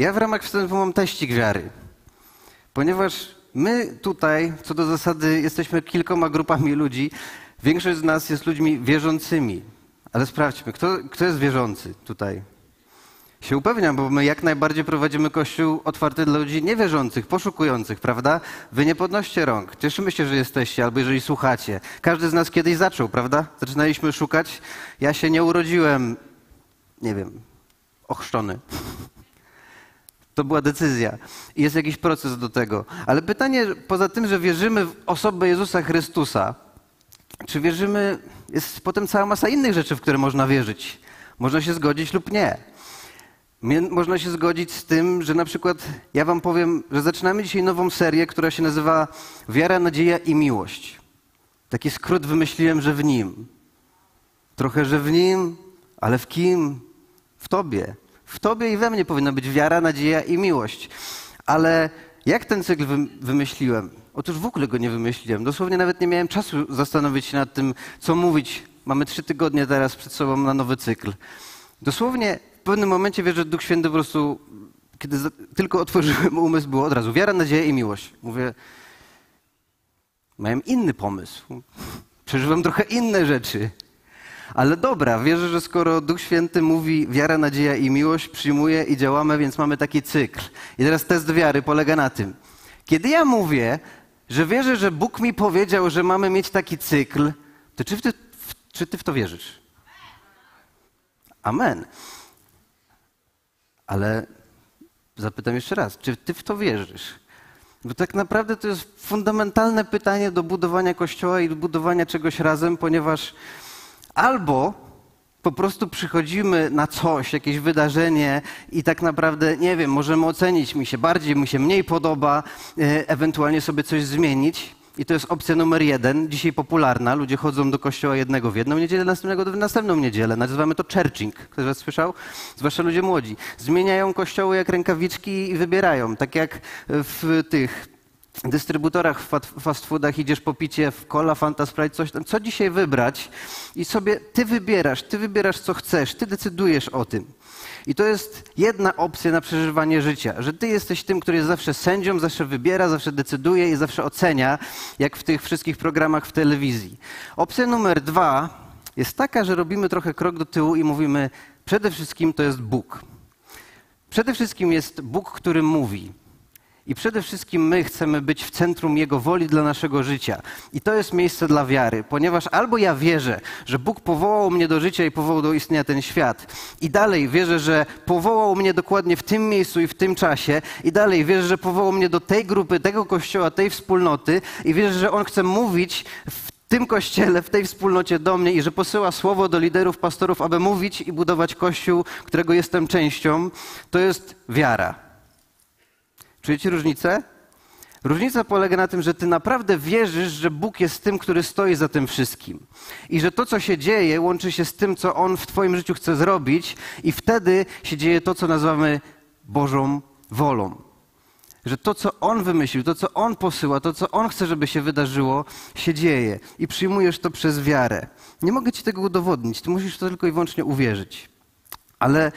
Ja w ramach wstępu mam teścik wiary, ponieważ my tutaj, co do zasady, jesteśmy kilkoma grupami ludzi. Większość z nas jest ludźmi wierzącymi. Ale sprawdźmy, kto, kto jest wierzący tutaj? Się upewniam, bo my jak najbardziej prowadzimy kościół otwarty dla ludzi niewierzących, poszukujących, prawda? Wy nie podnoście rąk. Cieszymy się, że jesteście, albo jeżeli słuchacie. Każdy z nas kiedyś zaczął, prawda? Zaczynaliśmy szukać. Ja się nie urodziłem, nie wiem, ochrzczony. To była decyzja. I jest jakiś proces do tego. Ale pytanie, poza tym, że wierzymy w osobę Jezusa Chrystusa, czy wierzymy, jest potem cała masa innych rzeczy, w które można wierzyć. Można się zgodzić lub nie. Można się zgodzić z tym, że na przykład ja wam powiem, że zaczynamy dzisiaj nową serię, która się nazywa Wiara, Nadzieja i Miłość. Taki skrót wymyśliłem, że w nim. Trochę, że w nim, ale w kim? W tobie. W tobie i we mnie powinna być wiara, nadzieja i miłość. Ale jak ten cykl wymyśliłem? Otóż w ogóle go nie wymyśliłem. Dosłownie nawet nie miałem czasu zastanowić się nad tym, co mówić. Mamy trzy tygodnie teraz przed sobą na nowy cykl. Dosłownie w pewnym momencie wierzę, że Duch Święty po prostu, kiedy tylko otworzyłem umysł, było od razu wiara, nadzieja i miłość. Mówię, miałem inny pomysł. Przeżywam trochę inne rzeczy. Ale dobra, wierzę, że skoro Duch Święty mówi wiara, nadzieja i miłość, przyjmuje i działamy, więc mamy taki cykl. I teraz test wiary polega na tym. Kiedy ja mówię, że wierzę, że Bóg mi powiedział, że mamy mieć taki cykl, to czy ty, czy ty w to wierzysz? Amen. Ale zapytam jeszcze raz, czy ty w to wierzysz? Bo tak naprawdę to jest fundamentalne pytanie do budowania kościoła i do budowania czegoś razem, ponieważ albo po prostu przychodzimy na coś, jakieś wydarzenie i tak naprawdę, nie wiem, możemy ocenić, mi się bardziej, mi się mniej podoba, e, ewentualnie sobie coś zmienić. I to jest opcja numer jeden, dzisiaj popularna. Ludzie chodzą do kościoła jednego w jedną niedzielę, następnego w następną niedzielę. Nazywamy to churching. Ktoś was słyszał? Zwłaszcza ludzie młodzi. Zmieniają kościoły jak rękawiczki i wybierają. Tak jak w tych dystrybutorach w fast foodach idziesz po picie w cola, fanta, sprite, coś tam. Co dzisiaj wybrać? I sobie ty wybierasz, ty wybierasz co chcesz, ty decydujesz o tym. I to jest jedna opcja na przeżywanie życia, że ty jesteś tym, który jest zawsze sędzią, zawsze wybiera, zawsze decyduje i zawsze ocenia, jak w tych wszystkich programach w telewizji. Opcja numer dwa jest taka, że robimy trochę krok do tyłu i mówimy, przede wszystkim to jest Bóg. Przede wszystkim jest Bóg, który mówi. I przede wszystkim my chcemy być w centrum Jego woli dla naszego życia. I to jest miejsce dla wiary, ponieważ albo ja wierzę, że Bóg powołał mnie do życia i powołał do istnienia ten świat, i dalej wierzę, że powołał mnie dokładnie w tym miejscu i w tym czasie, i dalej wierzę, że powołał mnie do tej grupy, tego kościoła, tej wspólnoty, i wierzę, że On chce mówić w tym kościele, w tej wspólnocie do mnie i że posyła słowo do liderów, pastorów, aby mówić i budować kościół, którego jestem częścią, to jest wiara. Czujecie różnicę? Różnica polega na tym, że ty naprawdę wierzysz, że Bóg jest tym, który stoi za tym wszystkim. I że to, co się dzieje, łączy się z tym, co On w Twoim życiu chce zrobić, i wtedy się dzieje to, co nazywamy Bożą wolą. Że to, co On wymyślił, to, co On posyła, to, co On chce, żeby się wydarzyło, się dzieje. I przyjmujesz to przez wiarę. Nie mogę Ci tego udowodnić, Ty musisz to tylko i wyłącznie uwierzyć. Ale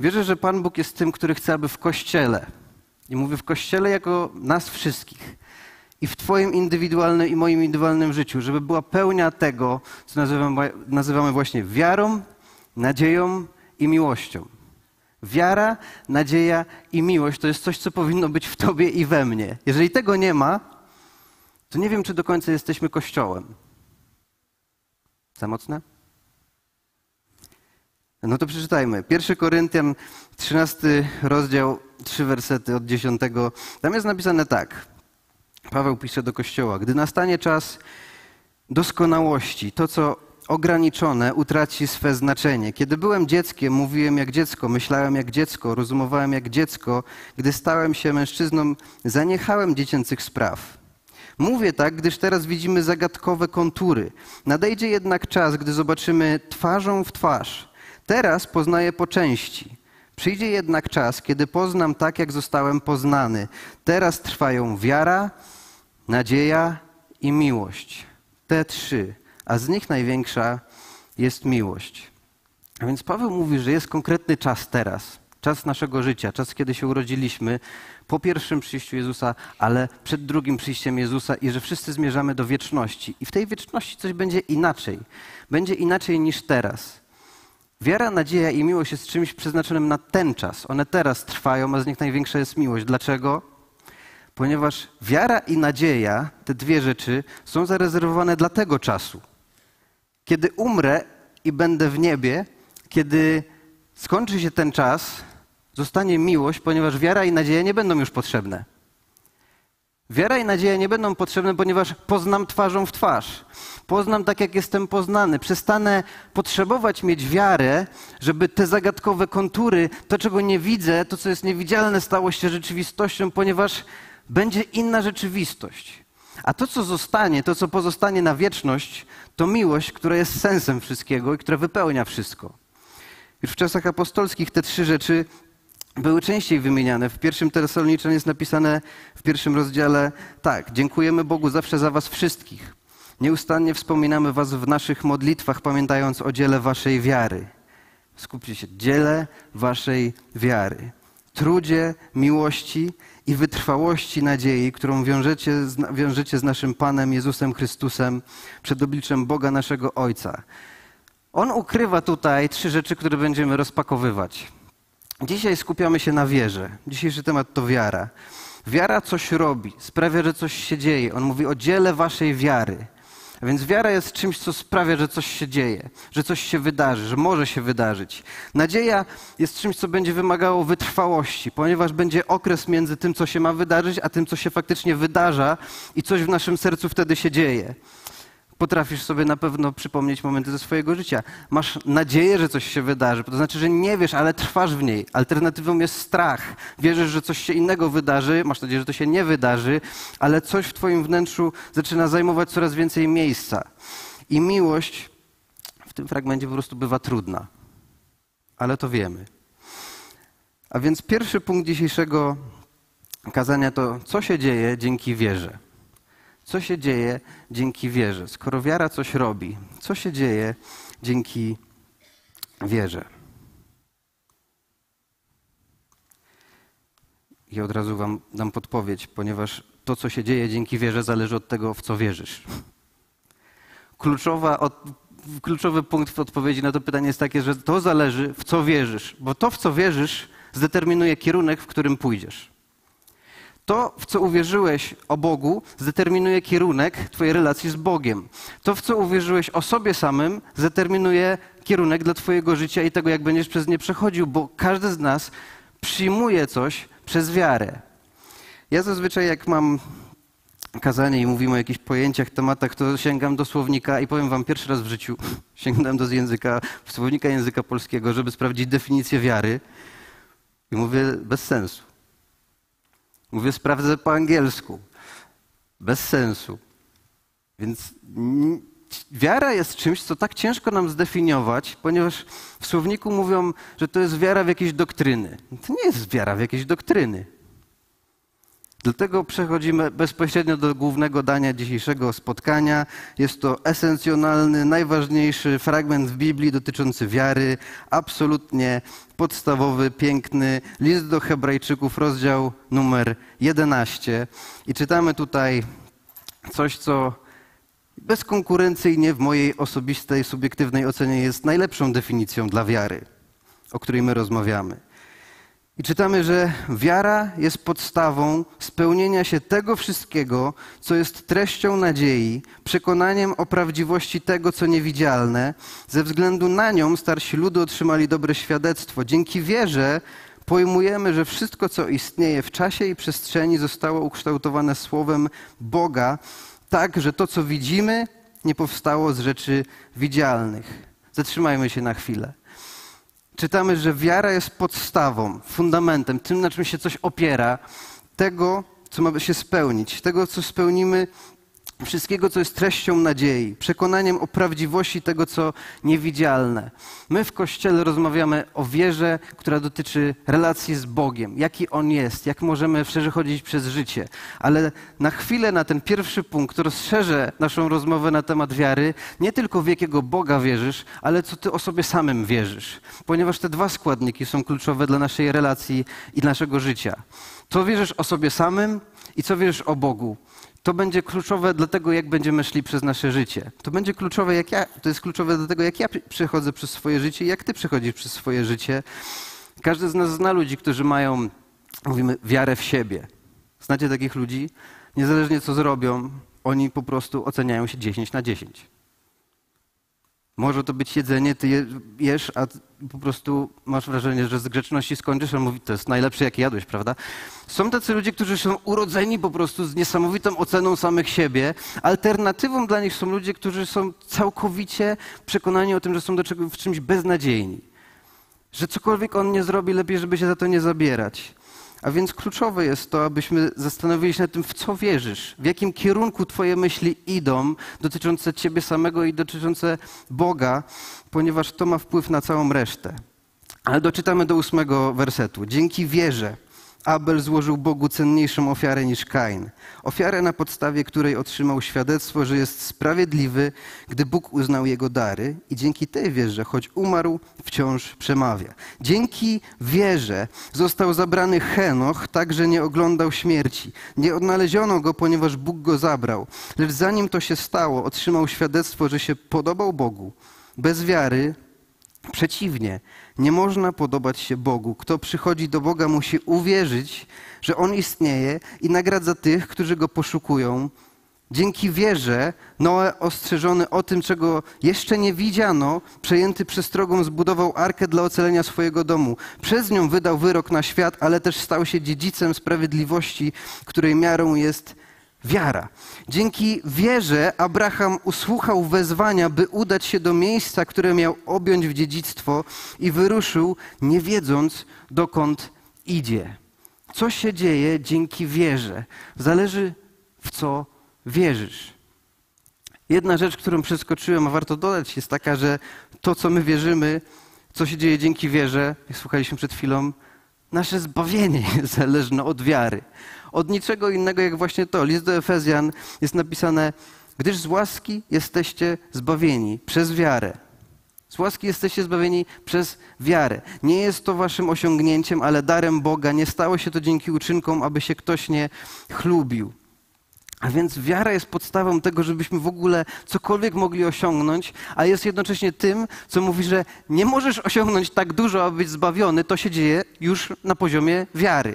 wierzę, że Pan Bóg jest tym, który chce, aby w Kościele, i mówię w Kościele jako nas wszystkich. I w Twoim indywidualnym i moim indywidualnym życiu, żeby była pełnia tego, co nazywamy, nazywamy właśnie wiarą, nadzieją i miłością. Wiara, nadzieja i miłość to jest coś, co powinno być w Tobie i we mnie. Jeżeli tego nie ma, to nie wiem, czy do końca jesteśmy Kościołem. Za mocne? No to przeczytajmy. 1 Koryntian, 13 rozdział, trzy wersety od 10. Tam jest napisane tak. Paweł pisze do kościoła. Gdy nastanie czas doskonałości, to co ograniczone utraci swe znaczenie. Kiedy byłem dzieckiem, mówiłem jak dziecko, myślałem jak dziecko, rozumowałem jak dziecko. Gdy stałem się mężczyzną, zaniechałem dziecięcych spraw. Mówię tak, gdyż teraz widzimy zagadkowe kontury. Nadejdzie jednak czas, gdy zobaczymy twarzą w twarz. Teraz poznaję po części. Przyjdzie jednak czas, kiedy poznam tak, jak zostałem poznany. Teraz trwają wiara, nadzieja i miłość. Te trzy, a z nich największa jest miłość. A więc Paweł mówi, że jest konkretny czas teraz. czas naszego życia, czas, kiedy się urodziliśmy, po pierwszym przyjściu Jezusa, ale przed drugim przyjściem Jezusa i że wszyscy zmierzamy do wieczności. I w tej wieczności coś będzie inaczej. Będzie inaczej niż teraz. Wiara, nadzieja i miłość jest czymś przeznaczonym na ten czas. One teraz trwają, a z nich największa jest miłość. Dlaczego? Ponieważ wiara i nadzieja, te dwie rzeczy, są zarezerwowane dla tego czasu. Kiedy umrę i będę w niebie, kiedy skończy się ten czas, zostanie miłość, ponieważ wiara i nadzieja nie będą już potrzebne. Wiara i nadzieja nie będą potrzebne, ponieważ poznam twarzą w twarz. Poznam tak, jak jestem poznany. Przestanę potrzebować mieć wiarę, żeby te zagadkowe kontury, to, czego nie widzę, to, co jest niewidzialne, stało się rzeczywistością, ponieważ będzie inna rzeczywistość. A to, co zostanie, to, co pozostanie na wieczność, to miłość, która jest sensem wszystkiego i która wypełnia wszystko. Już w czasach apostolskich te trzy rzeczy były częściej wymieniane. W pierwszym Tesaloniczan jest napisane w pierwszym rozdziale tak, dziękujemy Bogu zawsze za was wszystkich. Nieustannie wspominamy was w naszych modlitwach, pamiętając o dziele waszej wiary. Skupcie się, dziele waszej wiary. Trudzie, miłości i wytrwałości nadziei, którą wiążecie, wiążecie z naszym Panem Jezusem Chrystusem przed obliczem Boga naszego Ojca. On ukrywa tutaj trzy rzeczy, które będziemy rozpakowywać. Dzisiaj skupiamy się na wierze. Dzisiejszy temat to wiara. Wiara coś robi, sprawia, że coś się dzieje. On mówi o dziele waszej wiary. A więc wiara jest czymś, co sprawia, że coś się dzieje, że coś się wydarzy, że może się wydarzyć. Nadzieja jest czymś, co będzie wymagało wytrwałości, ponieważ będzie okres między tym, co się ma wydarzyć, a tym, co się faktycznie wydarza i coś w naszym sercu wtedy się dzieje. Potrafisz sobie na pewno przypomnieć momenty ze swojego życia. Masz nadzieję, że coś się wydarzy, to znaczy, że nie wiesz, ale trwasz w niej. Alternatywą jest strach. Wierzysz, że coś się innego wydarzy, masz nadzieję, że to się nie wydarzy, ale coś w Twoim wnętrzu zaczyna zajmować coraz więcej miejsca. I miłość w tym fragmencie po prostu bywa trudna. Ale to wiemy. A więc pierwszy punkt dzisiejszego kazania to, co się dzieje dzięki wierze. Co się dzieje dzięki wierze? Skoro wiara coś robi, co się dzieje dzięki wierze? I od razu Wam dam podpowiedź, ponieważ to, co się dzieje dzięki wierze, zależy od tego, w co wierzysz. Kluczowa, od, kluczowy punkt w odpowiedzi na to pytanie jest takie, że to zależy, w co wierzysz, bo to, w co wierzysz, zdeterminuje kierunek, w którym pójdziesz. To, w co uwierzyłeś o Bogu, zdeterminuje kierunek Twojej relacji z Bogiem. To, w co uwierzyłeś o sobie samym, zdeterminuje kierunek dla Twojego życia i tego, jak będziesz przez nie przechodził, bo każdy z nas przyjmuje coś przez wiarę. Ja zazwyczaj, jak mam kazanie i mówimy o jakichś pojęciach, tematach, to sięgam do słownika i powiem Wam pierwszy raz w życiu, sięgnąłem do języka, słownika języka polskiego, żeby sprawdzić definicję wiary. I mówię bez sensu. Mówię, sprawdzę po angielsku. Bez sensu. Więc wiara jest czymś, co tak ciężko nam zdefiniować, ponieważ w słowniku mówią, że to jest wiara w jakieś doktryny. To nie jest wiara w jakieś doktryny. Dlatego przechodzimy bezpośrednio do głównego dania dzisiejszego spotkania. Jest to esencjonalny, najważniejszy fragment w Biblii dotyczący wiary, absolutnie podstawowy, piękny list do Hebrajczyków, rozdział numer 11. I czytamy tutaj coś, co bezkonkurencyjnie w mojej osobistej, subiektywnej ocenie jest najlepszą definicją dla wiary, o której my rozmawiamy. I czytamy, że wiara jest podstawą spełnienia się tego wszystkiego, co jest treścią nadziei, przekonaniem o prawdziwości tego, co niewidzialne. Ze względu na nią starsi ludy otrzymali dobre świadectwo. Dzięki wierze pojmujemy, że wszystko, co istnieje w czasie i przestrzeni, zostało ukształtowane słowem Boga, tak, że to, co widzimy, nie powstało z rzeczy widzialnych. Zatrzymajmy się na chwilę czytamy, że wiara jest podstawą, fundamentem, tym, na czym się coś opiera, tego, co ma się spełnić, tego, co spełnimy wszystkiego, co jest treścią nadziei, przekonaniem o prawdziwości tego, co niewidzialne. My w Kościele rozmawiamy o wierze, która dotyczy relacji z Bogiem, jaki On jest, jak możemy szerzej chodzić przez życie. Ale na chwilę, na ten pierwszy punkt, rozszerzę naszą rozmowę na temat wiary, nie tylko w jakiego Boga wierzysz, ale co Ty o sobie samym wierzysz. Ponieważ te dwa składniki są kluczowe dla naszej relacji i naszego życia. Co wierzysz o sobie samym i co wierzysz o Bogu to będzie kluczowe dla tego, jak będziemy szli przez nasze życie. To będzie kluczowe, jak ja, to jest kluczowe dla tego, jak ja przechodzę przez swoje życie i jak ty przechodzisz przez swoje życie. Każdy z nas zna ludzi, którzy mają, mówimy, wiarę w siebie. Znacie takich ludzi? Niezależnie co zrobią, oni po prostu oceniają się 10 na 10. Może to być jedzenie, ty jesz, a po prostu masz wrażenie, że z grzeczności skończysz, a mówi, to jest najlepsze, jakie jadłeś, prawda? Są tacy ludzie, którzy są urodzeni po prostu z niesamowitą oceną samych siebie. Alternatywą dla nich są ludzie, którzy są całkowicie przekonani o tym, że są do czego, w czymś beznadziejni. Że cokolwiek on nie zrobi, lepiej, żeby się za to nie zabierać. A więc kluczowe jest to, abyśmy zastanowili się nad tym, w co wierzysz, w jakim kierunku Twoje myśli idą, dotyczące Ciebie samego i dotyczące Boga, ponieważ to ma wpływ na całą resztę. Ale doczytamy do ósmego wersetu. Dzięki wierze Abel złożył Bogu cenniejszą ofiarę niż Kain. Ofiarę, na podstawie której otrzymał świadectwo, że jest sprawiedliwy, gdy Bóg uznał jego dary i dzięki tej wierze, choć umarł, wciąż przemawia. Dzięki wierze został zabrany Henoch, tak że nie oglądał śmierci. Nie odnaleziono go, ponieważ Bóg go zabrał. Lecz zanim to się stało, otrzymał świadectwo, że się podobał Bogu. Bez wiary Przeciwnie, nie można podobać się Bogu. Kto przychodzi do Boga, musi uwierzyć, że On istnieje i nagradza tych, którzy Go poszukują. Dzięki wierze Noe, ostrzeżony o tym, czego jeszcze nie widziano, przejęty przestrogą, zbudował arkę dla ocalenia swojego domu. Przez nią wydał wyrok na świat, ale też stał się dziedzicem sprawiedliwości, której miarą jest Wiara. Dzięki wierze Abraham usłuchał wezwania, by udać się do miejsca, które miał objąć w dziedzictwo i wyruszył, nie wiedząc, dokąd idzie. Co się dzieje dzięki wierze? Zależy, w co wierzysz. Jedna rzecz, którą przeskoczyłem, a warto dodać, jest taka, że to, co my wierzymy, co się dzieje dzięki wierze, jak słuchaliśmy przed chwilą, nasze zbawienie jest zależne od wiary od niczego innego jak właśnie to. List do Efezjan jest napisane, gdyż z łaski jesteście zbawieni przez wiarę. Z łaski jesteście zbawieni przez wiarę. Nie jest to waszym osiągnięciem, ale darem Boga. Nie stało się to dzięki uczynkom, aby się ktoś nie chlubił. A więc wiara jest podstawą tego, żebyśmy w ogóle cokolwiek mogli osiągnąć, a jest jednocześnie tym, co mówi, że nie możesz osiągnąć tak dużo, aby być zbawiony. To się dzieje już na poziomie wiary.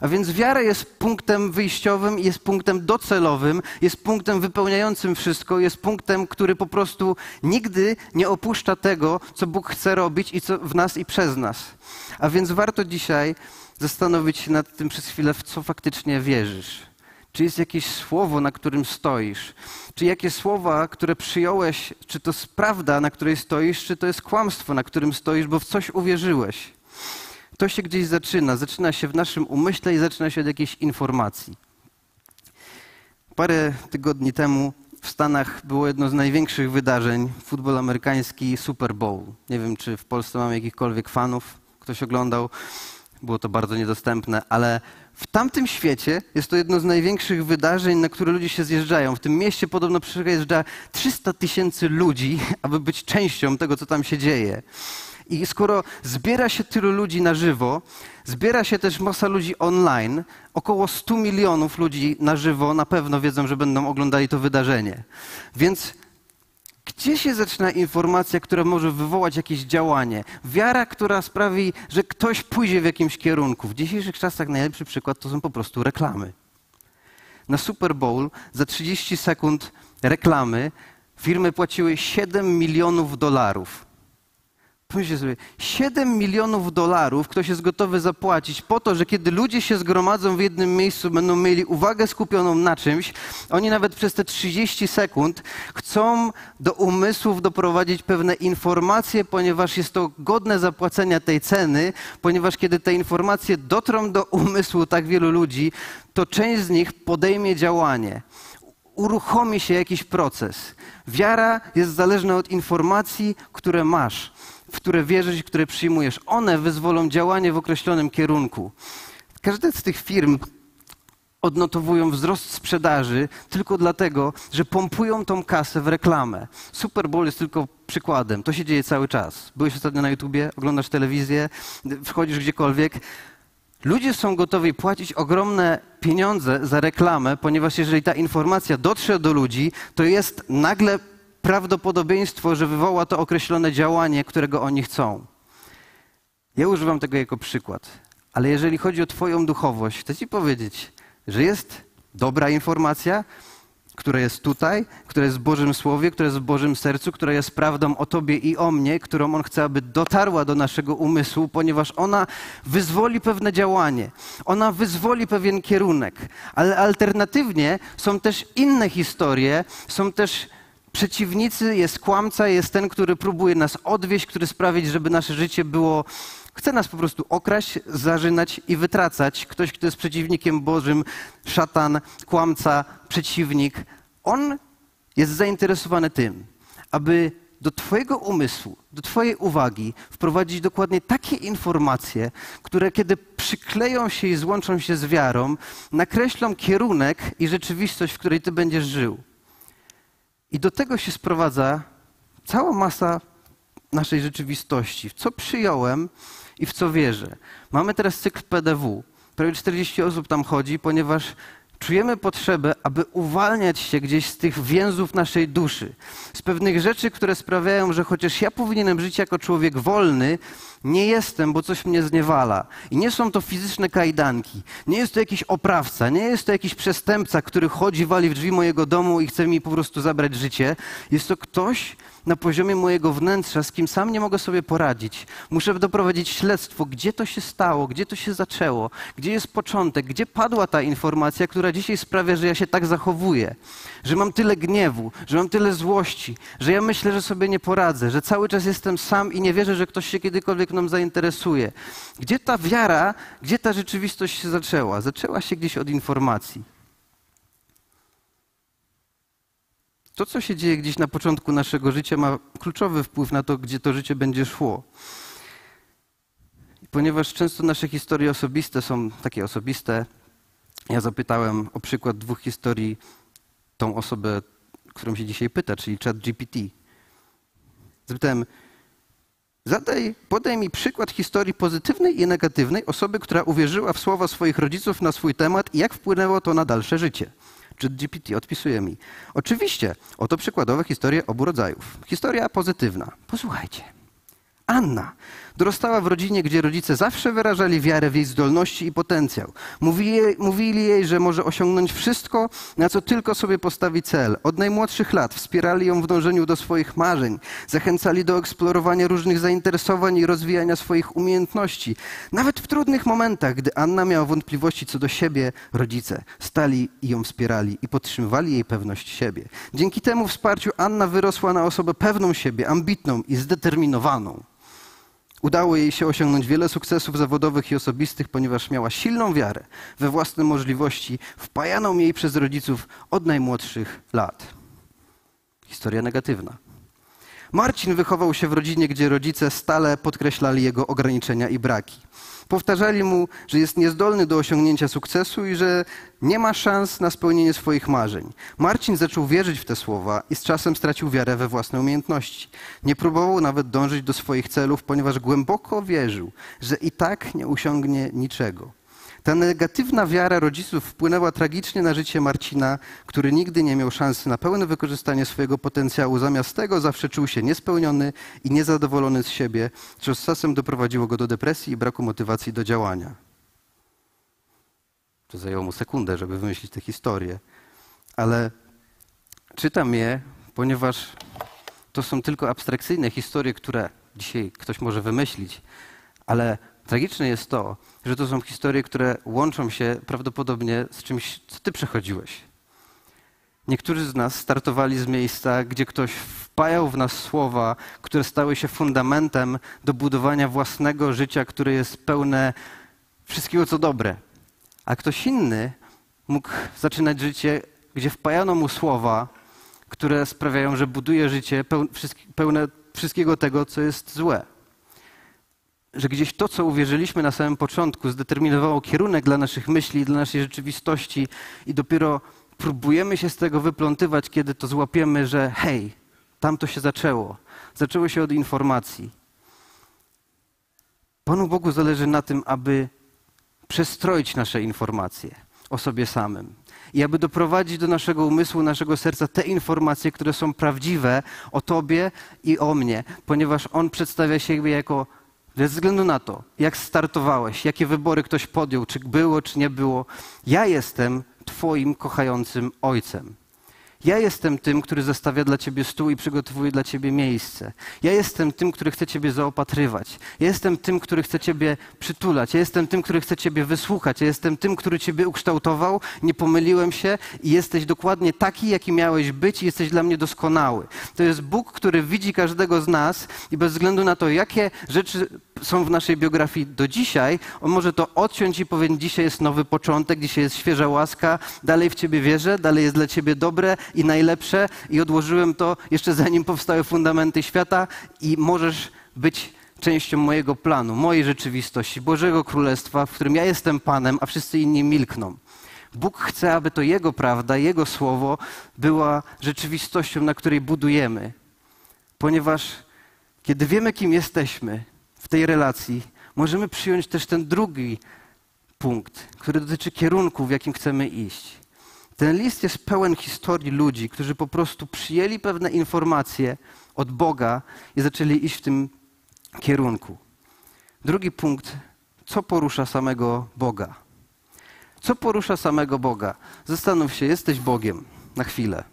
A więc wiara jest punktem wyjściowym, jest punktem docelowym, jest punktem wypełniającym wszystko, jest punktem, który po prostu nigdy nie opuszcza tego, co Bóg chce robić i co w nas i przez nas. A więc warto dzisiaj zastanowić się nad tym przez chwilę, w co faktycznie wierzysz. Czy jest jakieś słowo, na którym stoisz? Czy jakie słowa, które przyjąłeś, czy to jest prawda, na której stoisz, czy to jest kłamstwo, na którym stoisz, bo w coś uwierzyłeś? To się gdzieś zaczyna. Zaczyna się w naszym umyśle i zaczyna się od jakiejś informacji. Parę tygodni temu w Stanach było jedno z największych wydarzeń futbol amerykański Super Bowl. Nie wiem, czy w Polsce mamy jakichkolwiek fanów. Ktoś oglądał. Było to bardzo niedostępne, ale w tamtym świecie jest to jedno z największych wydarzeń, na które ludzie się zjeżdżają. W tym mieście podobno przyjeżdża 300 tysięcy ludzi, aby być częścią tego, co tam się dzieje. I skoro zbiera się tylu ludzi na żywo, zbiera się też masa ludzi online, około 100 milionów ludzi na żywo na pewno wiedzą, że będą oglądali to wydarzenie. Więc gdzie się zaczyna informacja, która może wywołać jakieś działanie? Wiara, która sprawi, że ktoś pójdzie w jakimś kierunku. W dzisiejszych czasach najlepszy przykład to są po prostu reklamy. Na Super Bowl za 30 sekund reklamy firmy płaciły 7 milionów dolarów. Pomyślcie sobie, 7 milionów dolarów ktoś jest gotowy zapłacić po to, że kiedy ludzie się zgromadzą w jednym miejscu, będą mieli uwagę skupioną na czymś, oni nawet przez te 30 sekund chcą do umysłów doprowadzić pewne informacje, ponieważ jest to godne zapłacenia tej ceny, ponieważ kiedy te informacje dotrą do umysłu tak wielu ludzi, to część z nich podejmie działanie uruchomi się jakiś proces. Wiara jest zależna od informacji, które masz, w które wierzysz które przyjmujesz. One wyzwolą działanie w określonym kierunku. Każda z tych firm odnotowują wzrost sprzedaży tylko dlatego, że pompują tą kasę w reklamę. Super Bowl jest tylko przykładem. To się dzieje cały czas. Byłeś ostatnio na YouTubie, oglądasz telewizję, wchodzisz gdziekolwiek. Ludzie są gotowi płacić ogromne pieniądze za reklamę, ponieważ jeżeli ta informacja dotrze do ludzi, to jest nagle prawdopodobieństwo, że wywoła to określone działanie, którego oni chcą. Ja używam tego jako przykład. Ale jeżeli chodzi o Twoją duchowość, chcę Ci powiedzieć, że jest dobra informacja, która jest tutaj, która jest w Bożym Słowie, która jest w Bożym sercu, która jest prawdą o Tobie i o mnie, którą On chce, aby dotarła do naszego umysłu, ponieważ ona wyzwoli pewne działanie, ona wyzwoli pewien kierunek. Ale alternatywnie są też inne historie, są też przeciwnicy, jest kłamca, jest ten, który próbuje nas odwieść, który sprawić, żeby nasze życie było Chce nas po prostu okraść, zarzynać i wytracać. Ktoś, kto jest przeciwnikiem Bożym, szatan, kłamca, przeciwnik, on jest zainteresowany tym, aby do Twojego umysłu, do Twojej uwagi wprowadzić dokładnie takie informacje, które kiedy przykleją się i złączą się z wiarą, nakreślą kierunek i rzeczywistość, w której Ty będziesz żył. I do tego się sprowadza cała masa naszej rzeczywistości. W co przyjąłem, i w co wierzę. Mamy teraz cykl PDW. Prawie 40 osób tam chodzi, ponieważ czujemy potrzebę, aby uwalniać się gdzieś z tych więzów naszej duszy, z pewnych rzeczy, które sprawiają, że chociaż ja powinienem żyć jako człowiek wolny, nie jestem, bo coś mnie zniewala. I nie są to fizyczne kajdanki. Nie jest to jakiś oprawca, nie jest to jakiś przestępca, który chodzi, wali w drzwi mojego domu i chce mi po prostu zabrać życie. Jest to ktoś, na poziomie mojego wnętrza, z kim sam nie mogę sobie poradzić. Muszę doprowadzić śledztwo, gdzie to się stało, gdzie to się zaczęło, gdzie jest początek, gdzie padła ta informacja, która dzisiaj sprawia, że ja się tak zachowuję, że mam tyle gniewu, że mam tyle złości, że ja myślę, że sobie nie poradzę, że cały czas jestem sam i nie wierzę, że ktoś się kiedykolwiek mną zainteresuje. Gdzie ta wiara, gdzie ta rzeczywistość się zaczęła? Zaczęła się gdzieś od informacji. To, co się dzieje gdzieś na początku naszego życia, ma kluczowy wpływ na to, gdzie to życie będzie szło. Ponieważ często nasze historie osobiste są takie osobiste, ja zapytałem o przykład dwóch historii tą osobę, którą się dzisiaj pyta, czyli chat GPT. Zapytałem, zadaj, podaj mi przykład historii pozytywnej i negatywnej osoby, która uwierzyła w słowa swoich rodziców na swój temat i jak wpłynęło to na dalsze życie. Czy GPT odpisuje mi. Oczywiście, oto przykładowe historie obu rodzajów. Historia pozytywna. Posłuchajcie. Anna dorastała w rodzinie, gdzie rodzice zawsze wyrażali wiarę w jej zdolności i potencjał. Mówili jej, mówili jej, że może osiągnąć wszystko, na co tylko sobie postawi cel. Od najmłodszych lat wspierali ją w dążeniu do swoich marzeń, zachęcali do eksplorowania różnych zainteresowań i rozwijania swoich umiejętności. Nawet w trudnych momentach, gdy Anna miała wątpliwości co do siebie, rodzice stali i ją wspierali i podtrzymywali jej pewność siebie. Dzięki temu wsparciu Anna wyrosła na osobę pewną siebie, ambitną i zdeterminowaną. Udało jej się osiągnąć wiele sukcesów zawodowych i osobistych, ponieważ miała silną wiarę we własne możliwości, wpajaną jej przez rodziców od najmłodszych lat. Historia negatywna. Marcin wychował się w rodzinie, gdzie rodzice stale podkreślali jego ograniczenia i braki. Powtarzali mu, że jest niezdolny do osiągnięcia sukcesu i że nie ma szans na spełnienie swoich marzeń. Marcin zaczął wierzyć w te słowa i z czasem stracił wiarę we własne umiejętności. Nie próbował nawet dążyć do swoich celów, ponieważ głęboko wierzył, że i tak nie osiągnie niczego. Ta negatywna wiara rodziców wpłynęła tragicznie na życie Marcina, który nigdy nie miał szansy na pełne wykorzystanie swojego potencjału. Zamiast tego zawsze czuł się niespełniony i niezadowolony z siebie, co z czasem doprowadziło go do depresji i braku motywacji do działania. To zajęło mu sekundę, żeby wymyślić tę historię. Ale czytam je, ponieważ to są tylko abstrakcyjne historie, które dzisiaj ktoś może wymyślić, ale Tragiczne jest to, że to są historie, które łączą się prawdopodobnie z czymś, co ty przechodziłeś. Niektórzy z nas startowali z miejsca, gdzie ktoś wpajał w nas słowa, które stały się fundamentem do budowania własnego życia, które jest pełne wszystkiego, co dobre. A ktoś inny mógł zaczynać życie gdzie wpajano mu słowa, które sprawiają, że buduje życie pełne wszystkiego tego, co jest złe. Że gdzieś to, co uwierzyliśmy na samym początku, zdeterminowało kierunek dla naszych myśli, dla naszej rzeczywistości i dopiero próbujemy się z tego wyplątywać, kiedy to złapiemy, że hej, tam to się zaczęło. Zaczęło się od informacji. Panu Bogu zależy na tym, aby przestroić nasze informacje o sobie samym i aby doprowadzić do naszego umysłu, naszego serca te informacje, które są prawdziwe o Tobie i o mnie, ponieważ On przedstawia siebie jako, bez względu na to, jak startowałeś, jakie wybory ktoś podjął, czy było, czy nie było, ja jestem Twoim kochającym Ojcem. Ja jestem tym, który zastawia dla ciebie stół i przygotowuje dla ciebie miejsce. Ja jestem tym, który chce ciebie zaopatrywać. Ja jestem tym, który chce ciebie przytulać. Ja jestem tym, który chce ciebie wysłuchać. Ja jestem tym, który ciebie ukształtował. Nie pomyliłem się i jesteś dokładnie taki, jaki miałeś być i jesteś dla mnie doskonały. To jest Bóg, który widzi każdego z nas i bez względu na to, jakie rzeczy są w naszej biografii do dzisiaj, on może to odciąć i powiedzieć, dzisiaj jest nowy początek, dzisiaj jest świeża łaska, dalej w Ciebie wierzę, dalej jest dla Ciebie dobre i najlepsze i odłożyłem to jeszcze zanim powstały fundamenty świata i możesz być częścią mojego planu, mojej rzeczywistości, Bożego Królestwa, w którym ja jestem Panem, a wszyscy inni milkną. Bóg chce, aby to Jego prawda, Jego słowo była rzeczywistością, na której budujemy. Ponieważ kiedy wiemy, kim jesteśmy, w tej relacji, możemy przyjąć też ten drugi punkt, który dotyczy kierunku, w jakim chcemy iść. Ten list jest pełen historii ludzi, którzy po prostu przyjęli pewne informacje od Boga i zaczęli iść w tym kierunku. Drugi punkt, co porusza samego Boga? Co porusza samego Boga? Zastanów się, jesteś Bogiem na chwilę.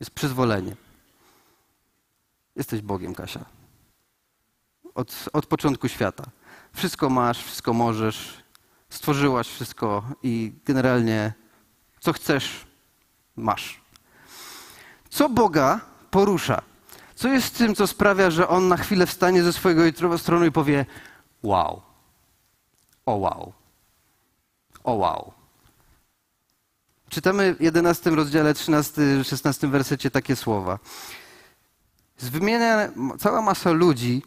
Jest przyzwolenie. Jesteś Bogiem, Kasia od, od początku świata. Wszystko masz, wszystko możesz, stworzyłaś wszystko i generalnie co chcesz, masz. Co Boga porusza? Co jest tym, co sprawia, że On na chwilę wstanie ze swojego strony i powie wow, o wow, o wow. Czytamy w 11 rozdziale, 13-16 wersecie takie słowa. Wymienia cała masa ludzi,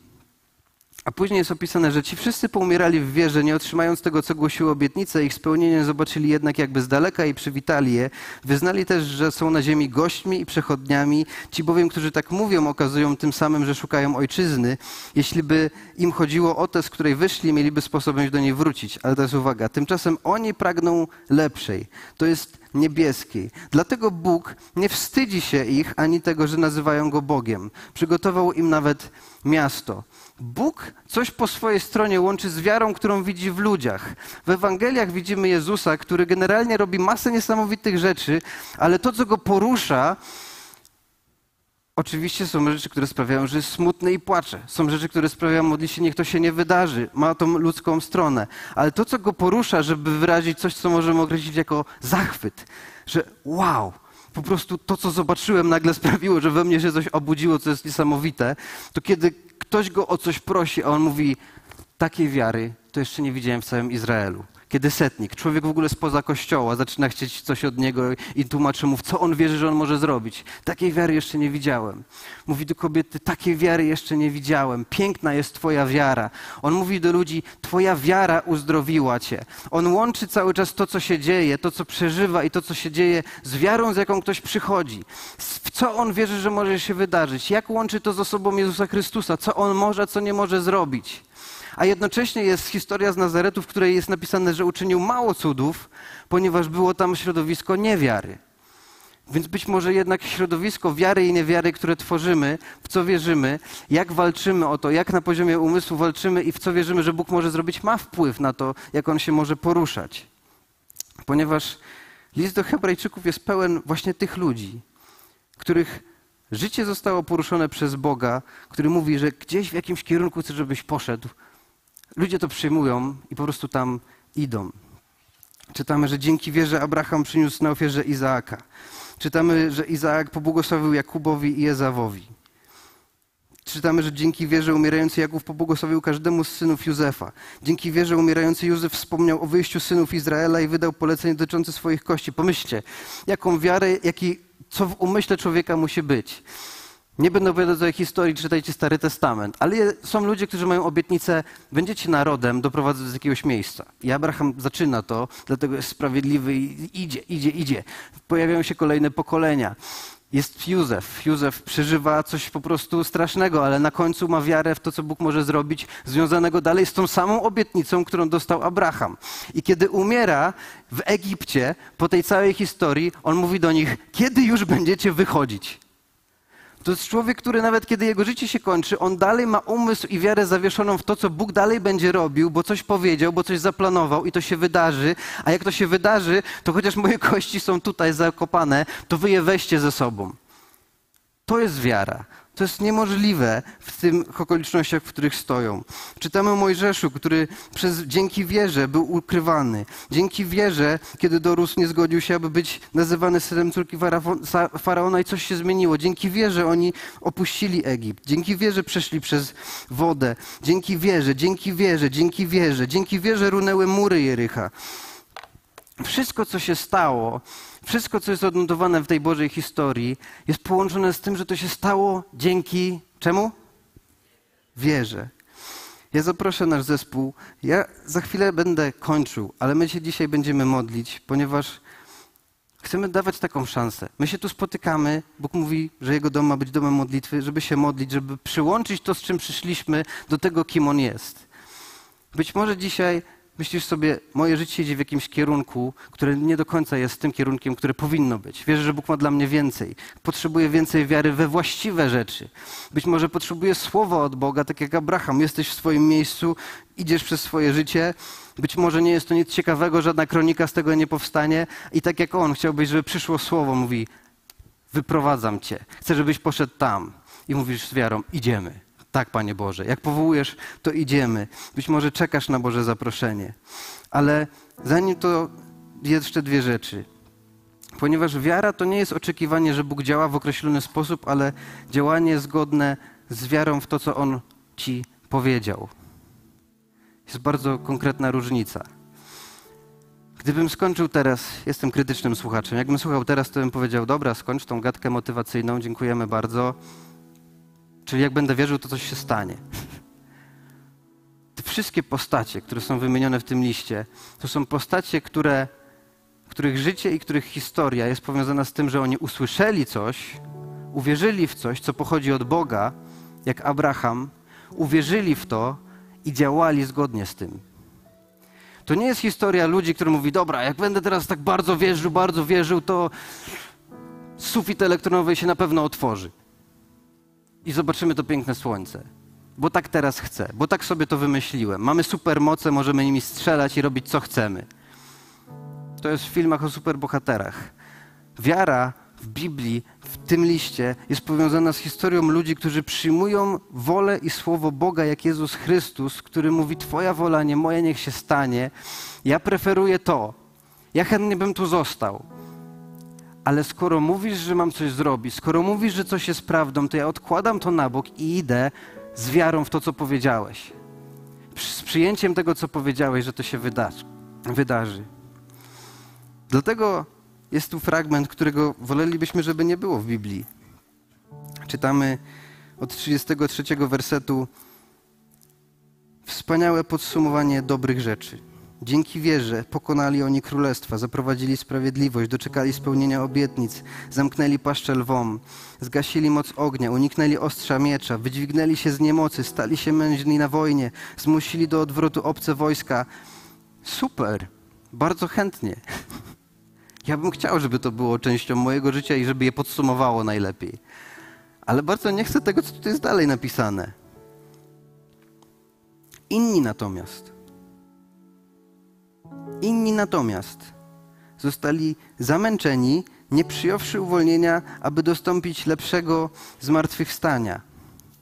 a później jest opisane, że ci wszyscy poumierali w wierze, nie otrzymając tego, co głosiły obietnice. Ich spełnienie zobaczyli jednak jakby z daleka i przywitali je. Wyznali też, że są na ziemi gośćmi i przechodniami. Ci bowiem, którzy tak mówią, okazują tym samym, że szukają ojczyzny. Jeśli by im chodziło o tę, z której wyszli, mieliby sposobność do niej wrócić. Ale jest uwaga. Tymczasem oni pragną lepszej. To jest niebieskiej. Dlatego Bóg nie wstydzi się ich ani tego, że nazywają go Bogiem. Przygotował im nawet miasto. Bóg coś po swojej stronie łączy z wiarą, którą widzi w ludziach. W Ewangeliach widzimy Jezusa, który generalnie robi masę niesamowitych rzeczy, ale to, co go porusza, Oczywiście są rzeczy, które sprawiają, że jest smutny i płacze. Są rzeczy, które sprawiają, modli się, niech to się nie wydarzy. Ma tą ludzką stronę. Ale to, co go porusza, żeby wyrazić coś, co możemy określić jako zachwyt, że wow, po prostu to, co zobaczyłem, nagle sprawiło, że we mnie się coś obudziło, co jest niesamowite, to kiedy ktoś go o coś prosi, a on mówi, takiej wiary to jeszcze nie widziałem w całym Izraelu. Kiedy setnik, człowiek w ogóle spoza kościoła, zaczyna chcieć coś od niego i tłumaczy mu, co on wierzy, że on może zrobić. Takiej wiary jeszcze nie widziałem. Mówi do kobiety, takiej wiary jeszcze nie widziałem. Piękna jest Twoja wiara. On mówi do ludzi, Twoja wiara uzdrowiła Cię. On łączy cały czas to, co się dzieje, to, co przeżywa i to, co się dzieje z wiarą, z jaką ktoś przychodzi. W co on wierzy, że może się wydarzyć? Jak łączy to z osobą Jezusa Chrystusa? Co on może, co nie może zrobić? A jednocześnie jest historia z Nazaretu, w której jest napisane, że uczynił mało cudów, ponieważ było tam środowisko niewiary. Więc być może jednak środowisko wiary i niewiary, które tworzymy, w co wierzymy, jak walczymy o to, jak na poziomie umysłu walczymy i w co wierzymy, że Bóg może zrobić, ma wpływ na to, jak on się może poruszać. Ponieważ list do Hebrajczyków jest pełen właśnie tych ludzi, których życie zostało poruszone przez Boga, który mówi, że gdzieś w jakimś kierunku chce, żebyś poszedł, ludzie to przyjmują i po prostu tam idą. Czytamy, że dzięki wierze Abraham przyniósł na ofierze Izaaka. Czytamy, że Izaak pobłogosławił Jakubowi i Ezawowi. Czytamy, że dzięki wierze umierający Jakub pobłogosławił każdemu z synów Józefa. Dzięki wierze umierający Józef wspomniał o wyjściu synów Izraela i wydał polecenie dotyczące swoich kości. Pomyślcie, jaką wiarę, jaki, co w umyśle człowieka musi być. Nie będę opowiadać o historii, czytajcie Stary Testament, ale są ludzie, którzy mają obietnicę, będziecie narodem, doprowadzę do jakiegoś miejsca. I Abraham zaczyna to, dlatego jest sprawiedliwy i idzie, idzie, idzie. Pojawiają się kolejne pokolenia. Jest Józef. Józef przeżywa coś po prostu strasznego, ale na końcu ma wiarę w to, co Bóg może zrobić, związanego dalej z tą samą obietnicą, którą dostał Abraham. I kiedy umiera w Egipcie, po tej całej historii, on mówi do nich, kiedy już będziecie wychodzić? To jest człowiek, który nawet kiedy jego życie się kończy, on dalej ma umysł i wiarę zawieszoną w to, co Bóg dalej będzie robił, bo coś powiedział, bo coś zaplanował i to się wydarzy. A jak to się wydarzy, to chociaż moje kości są tutaj zakopane, to wy je weźcie ze sobą. To jest wiara. To jest niemożliwe w tych okolicznościach, w których stoją. Czytamy o Mojżeszu, który przez, dzięki wierze był ukrywany. Dzięki wierze, kiedy dorósł, nie zgodził się, aby być nazywany synem córki faraona i coś się zmieniło. Dzięki wierze oni opuścili Egipt. Dzięki wierze przeszli przez wodę. Dzięki wierze, dzięki wierze, dzięki wierze. Dzięki wierze runęły mury Jericha. Wszystko, co się stało, wszystko, co jest odnotowane w tej Bożej historii, jest połączone z tym, że to się stało dzięki czemu? Wierze. Ja zaproszę nasz zespół. Ja za chwilę będę kończył, ale my się dzisiaj będziemy modlić, ponieważ chcemy dawać taką szansę. My się tu spotykamy, Bóg mówi, że Jego dom ma być domem modlitwy, żeby się modlić, żeby przyłączyć to, z czym przyszliśmy, do tego, kim On jest. Być może dzisiaj myślisz sobie, moje życie idzie w jakimś kierunku, który nie do końca jest tym kierunkiem, który powinno być. Wierzę, że Bóg ma dla mnie więcej. Potrzebuję więcej wiary we właściwe rzeczy. Być może potrzebuję słowa od Boga, tak jak Abraham. Jesteś w swoim miejscu, idziesz przez swoje życie. Być może nie jest to nic ciekawego, żadna kronika z tego nie powstanie. I tak jak on, chciałbyś, żeby przyszło słowo, mówi, wyprowadzam cię. Chcę, żebyś poszedł tam. I mówisz z wiarą, idziemy. Tak, Panie Boże. Jak powołujesz, to idziemy. Być może czekasz na Boże zaproszenie. Ale zanim to jeszcze dwie rzeczy. Ponieważ wiara to nie jest oczekiwanie, że Bóg działa w określony sposób, ale działanie zgodne z wiarą w to, co On ci powiedział. Jest bardzo konkretna różnica. Gdybym skończył teraz, jestem krytycznym słuchaczem, jakbym słuchał teraz, to bym powiedział, dobra, skończ tą gadkę motywacyjną, dziękujemy bardzo Czyli jak będę wierzył, to coś się stanie. Te wszystkie postacie, które są wymienione w tym liście, to są postacie, które, których życie i których historia jest powiązana z tym, że oni usłyszeli coś, uwierzyli w coś, co pochodzi od Boga, jak Abraham, uwierzyli w to i działali zgodnie z tym. To nie jest historia ludzi, którzy mówi, dobra, jak będę teraz tak bardzo wierzył, bardzo wierzył, to sufit elektronowy się na pewno otworzy i zobaczymy to piękne słońce. Bo tak teraz chcę, bo tak sobie to wymyśliłem. Mamy supermoce, możemy nimi strzelać i robić co chcemy. To jest w filmach o superbohaterach. Wiara w Biblii, w tym liście, jest powiązana z historią ludzi, którzy przyjmują wolę i słowo Boga, jak Jezus Chrystus, który mówi: Twoja wola, nie moja, niech się stanie. Ja preferuję to. Ja chętnie bym tu został ale skoro mówisz, że mam coś zrobić, skoro mówisz, że coś jest prawdą, to ja odkładam to na bok i idę z wiarą w to, co powiedziałeś. Z przyjęciem tego, co powiedziałeś, że to się wydarzy. wydarzy. Dlatego jest tu fragment, którego wolelibyśmy, żeby nie było w Biblii. Czytamy od 33 wersetu wspaniałe podsumowanie dobrych rzeczy. Dzięki wierze pokonali oni królestwa, zaprowadzili sprawiedliwość, doczekali spełnienia obietnic, zamknęli paszczę lwom, zgasili moc ognia, uniknęli ostrza miecza, wydźwignęli się z niemocy, stali się mężni na wojnie, zmusili do odwrotu obce wojska. Super, bardzo chętnie. Ja bym chciał, żeby to było częścią mojego życia i żeby je podsumowało najlepiej. Ale bardzo nie chcę tego, co tu jest dalej napisane. Inni natomiast Inni natomiast zostali zamęczeni, nie przyjąwszy uwolnienia, aby dostąpić lepszego zmartwychwstania.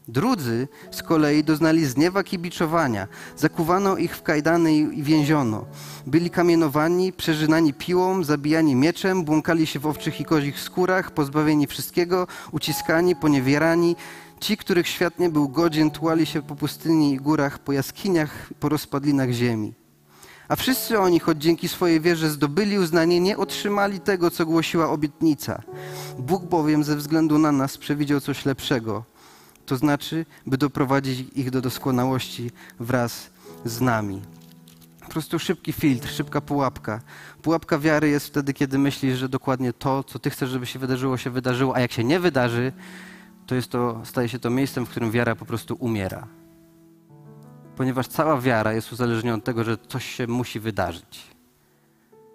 Drudzy z kolei doznali zniewag i biczowania. Zakuwano ich w kajdany i więziono. Byli kamienowani, przeżynani piłą, zabijani mieczem, błąkali się w owczych i kozich skórach, pozbawieni wszystkiego, uciskani, poniewierani, Ci, których świat nie był godzien, tułali się po pustyni i górach, po jaskiniach, po rozpadlinach ziemi. A wszyscy oni, choć dzięki swojej wierze zdobyli uznanie, nie otrzymali tego, co głosiła obietnica. Bóg bowiem ze względu na nas przewidział coś lepszego, to znaczy, by doprowadzić ich do doskonałości wraz z nami. Po prostu szybki filtr, szybka pułapka. Pułapka wiary jest wtedy, kiedy myślisz, że dokładnie to, co ty chcesz, żeby się wydarzyło, się wydarzyło, a jak się nie wydarzy, to, jest to staje się to miejscem, w którym wiara po prostu umiera. Ponieważ cała wiara jest uzależniona od tego, że coś się musi wydarzyć.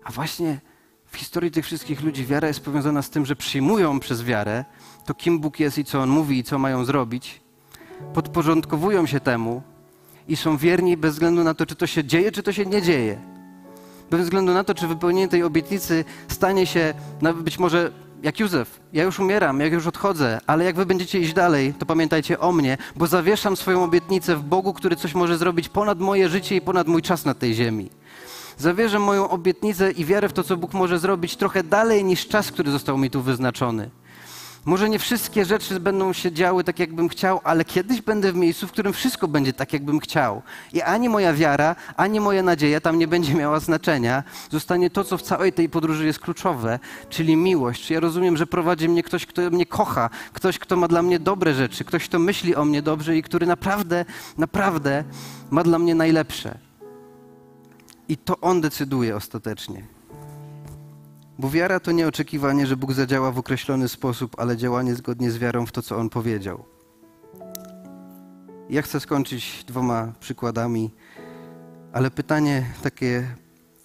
A właśnie w historii tych wszystkich ludzi wiara jest powiązana z tym, że przyjmują przez wiarę to, kim Bóg jest i co On mówi i co mają zrobić, podporządkowują się temu i są wierni bez względu na to, czy to się dzieje, czy to się nie dzieje. Bez względu na to, czy wypełnienie tej obietnicy stanie się być może jak Józef, ja już umieram, jak już odchodzę, ale jak wy będziecie iść dalej, to pamiętajcie o mnie, bo zawieszam swoją obietnicę w Bogu, który coś może zrobić ponad moje życie i ponad mój czas na tej ziemi. Zawierzę moją obietnicę i wiarę w to, co Bóg może zrobić trochę dalej niż czas, który został mi tu wyznaczony. Może nie wszystkie rzeczy będą się działy tak, jakbym chciał, ale kiedyś będę w miejscu, w którym wszystko będzie tak, jakbym chciał. I ani moja wiara, ani moja nadzieja tam nie będzie miała znaczenia. Zostanie to, co w całej tej podróży jest kluczowe, czyli miłość. Ja rozumiem, że prowadzi mnie ktoś, kto mnie kocha, ktoś, kto ma dla mnie dobre rzeczy, ktoś, kto myśli o mnie dobrze i który naprawdę, naprawdę ma dla mnie najlepsze. I to on decyduje ostatecznie. Bo wiara to nie oczekiwanie, że Bóg zadziała w określony sposób, ale działanie zgodnie z wiarą w to, co On powiedział. Ja chcę skończyć dwoma przykładami, ale pytanie takie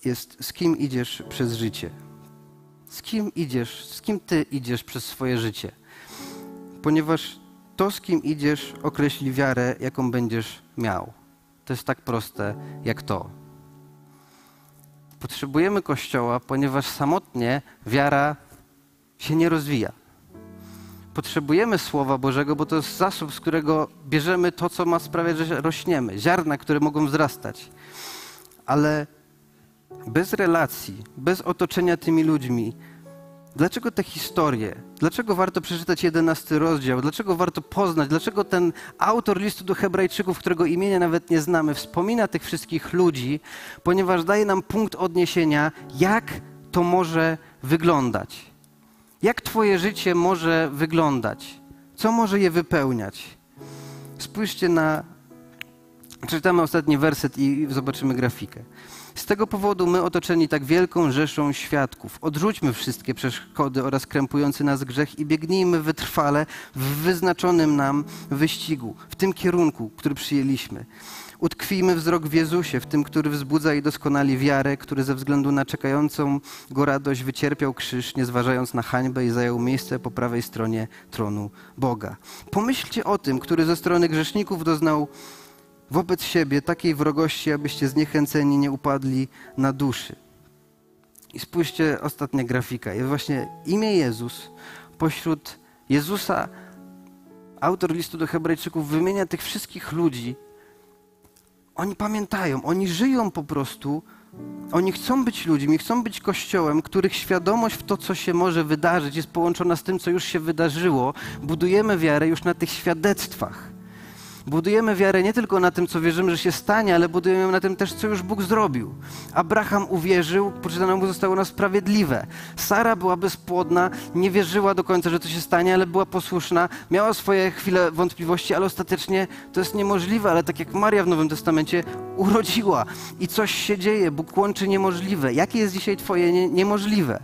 jest: z kim idziesz przez życie? Z kim idziesz, z kim ty idziesz przez swoje życie? Ponieważ to, z kim idziesz, określi wiarę, jaką będziesz miał. To jest tak proste jak to. Potrzebujemy Kościoła, ponieważ samotnie wiara się nie rozwija. Potrzebujemy Słowa Bożego, bo to jest zasób, z którego bierzemy to, co ma sprawiać, że rośniemy, ziarna, które mogą wzrastać. Ale bez relacji, bez otoczenia tymi ludźmi, Dlaczego te historie? Dlaczego warto przeczytać jedenasty rozdział? Dlaczego warto poznać? Dlaczego ten autor listu do Hebrajczyków, którego imienia nawet nie znamy, wspomina tych wszystkich ludzi? Ponieważ daje nam punkt odniesienia, jak to może wyglądać. Jak Twoje życie może wyglądać? Co może je wypełniać? Spójrzcie na. Przeczytamy ostatni werset i zobaczymy grafikę. Z tego powodu my otoczeni tak wielką rzeszą świadków, odrzućmy wszystkie przeszkody oraz krępujący nas grzech i biegnijmy wytrwale w wyznaczonym nam wyścigu, w tym kierunku, który przyjęliśmy. Utkwijmy wzrok w Jezusie, w tym, który wzbudza i doskonali wiarę, który ze względu na czekającą go radość wycierpiał krzyż, nie zważając na hańbę i zajął miejsce po prawej stronie tronu Boga. Pomyślcie o tym, który ze strony grzeszników doznał wobec siebie takiej wrogości, abyście zniechęceni nie upadli na duszy. I spójrzcie, ostatnia grafika. Jest właśnie imię Jezus. Pośród Jezusa autor listu do Hebrajczyków wymienia tych wszystkich ludzi. Oni pamiętają, oni żyją po prostu. Oni chcą być ludźmi, chcą być kościołem, których świadomość w to, co się może wydarzyć, jest połączona z tym, co już się wydarzyło. Budujemy wiarę już na tych świadectwach. Budujemy wiarę nie tylko na tym, co wierzymy, że się stanie, ale budujemy na tym też, co już Bóg zrobił. Abraham uwierzył, poczytane mu zostało na sprawiedliwe. Sara była bezpłodna, nie wierzyła do końca, że to się stanie, ale była posłuszna. Miała swoje chwile wątpliwości, ale ostatecznie to jest niemożliwe. Ale tak jak Maria w Nowym Testamencie urodziła i coś się dzieje, Bóg łączy niemożliwe. Jakie jest dzisiaj Twoje nie niemożliwe?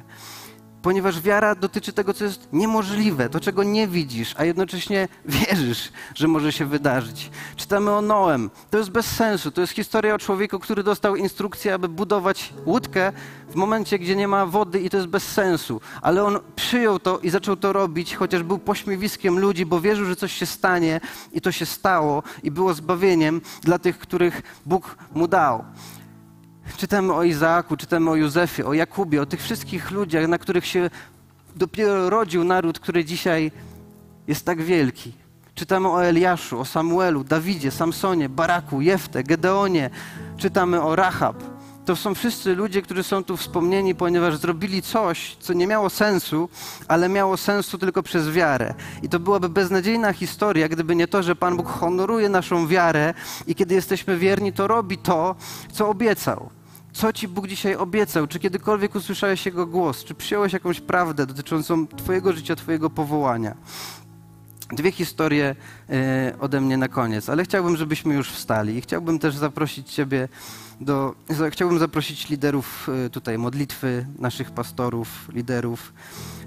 Ponieważ wiara dotyczy tego, co jest niemożliwe, to czego nie widzisz, a jednocześnie wierzysz, że może się wydarzyć. Czytamy o Noem. To jest bez sensu. To jest historia o człowieku, który dostał instrukcję, aby budować łódkę w momencie, gdzie nie ma wody i to jest bez sensu. Ale on przyjął to i zaczął to robić, chociaż był pośmiewiskiem ludzi, bo wierzył, że coś się stanie i to się stało i było zbawieniem dla tych, których Bóg mu dał. Czytamy o Izaaku, czytamy o Józefie, o Jakubie, o tych wszystkich ludziach, na których się dopiero rodził naród, który dzisiaj jest tak wielki. Czytamy o Eliaszu, o Samuelu, Dawidzie, Samsonie, Baraku, Jefte, Gedeonie. Czytamy o Rahab, to są wszyscy ludzie, którzy są tu wspomnieni, ponieważ zrobili coś, co nie miało sensu, ale miało sensu tylko przez wiarę. I to byłaby beznadziejna historia, gdyby nie to, że Pan Bóg honoruje naszą wiarę i kiedy jesteśmy wierni, to robi to, co obiecał. Co Ci Bóg dzisiaj obiecał? Czy kiedykolwiek usłyszałeś Jego głos? Czy przyjąłeś jakąś prawdę dotyczącą Twojego życia, Twojego powołania? Dwie historie e, ode mnie na koniec, ale chciałbym, żebyśmy już wstali i chciałbym też zaprosić Ciebie do. Chciałbym zaprosić liderów e, tutaj modlitwy, naszych pastorów, liderów,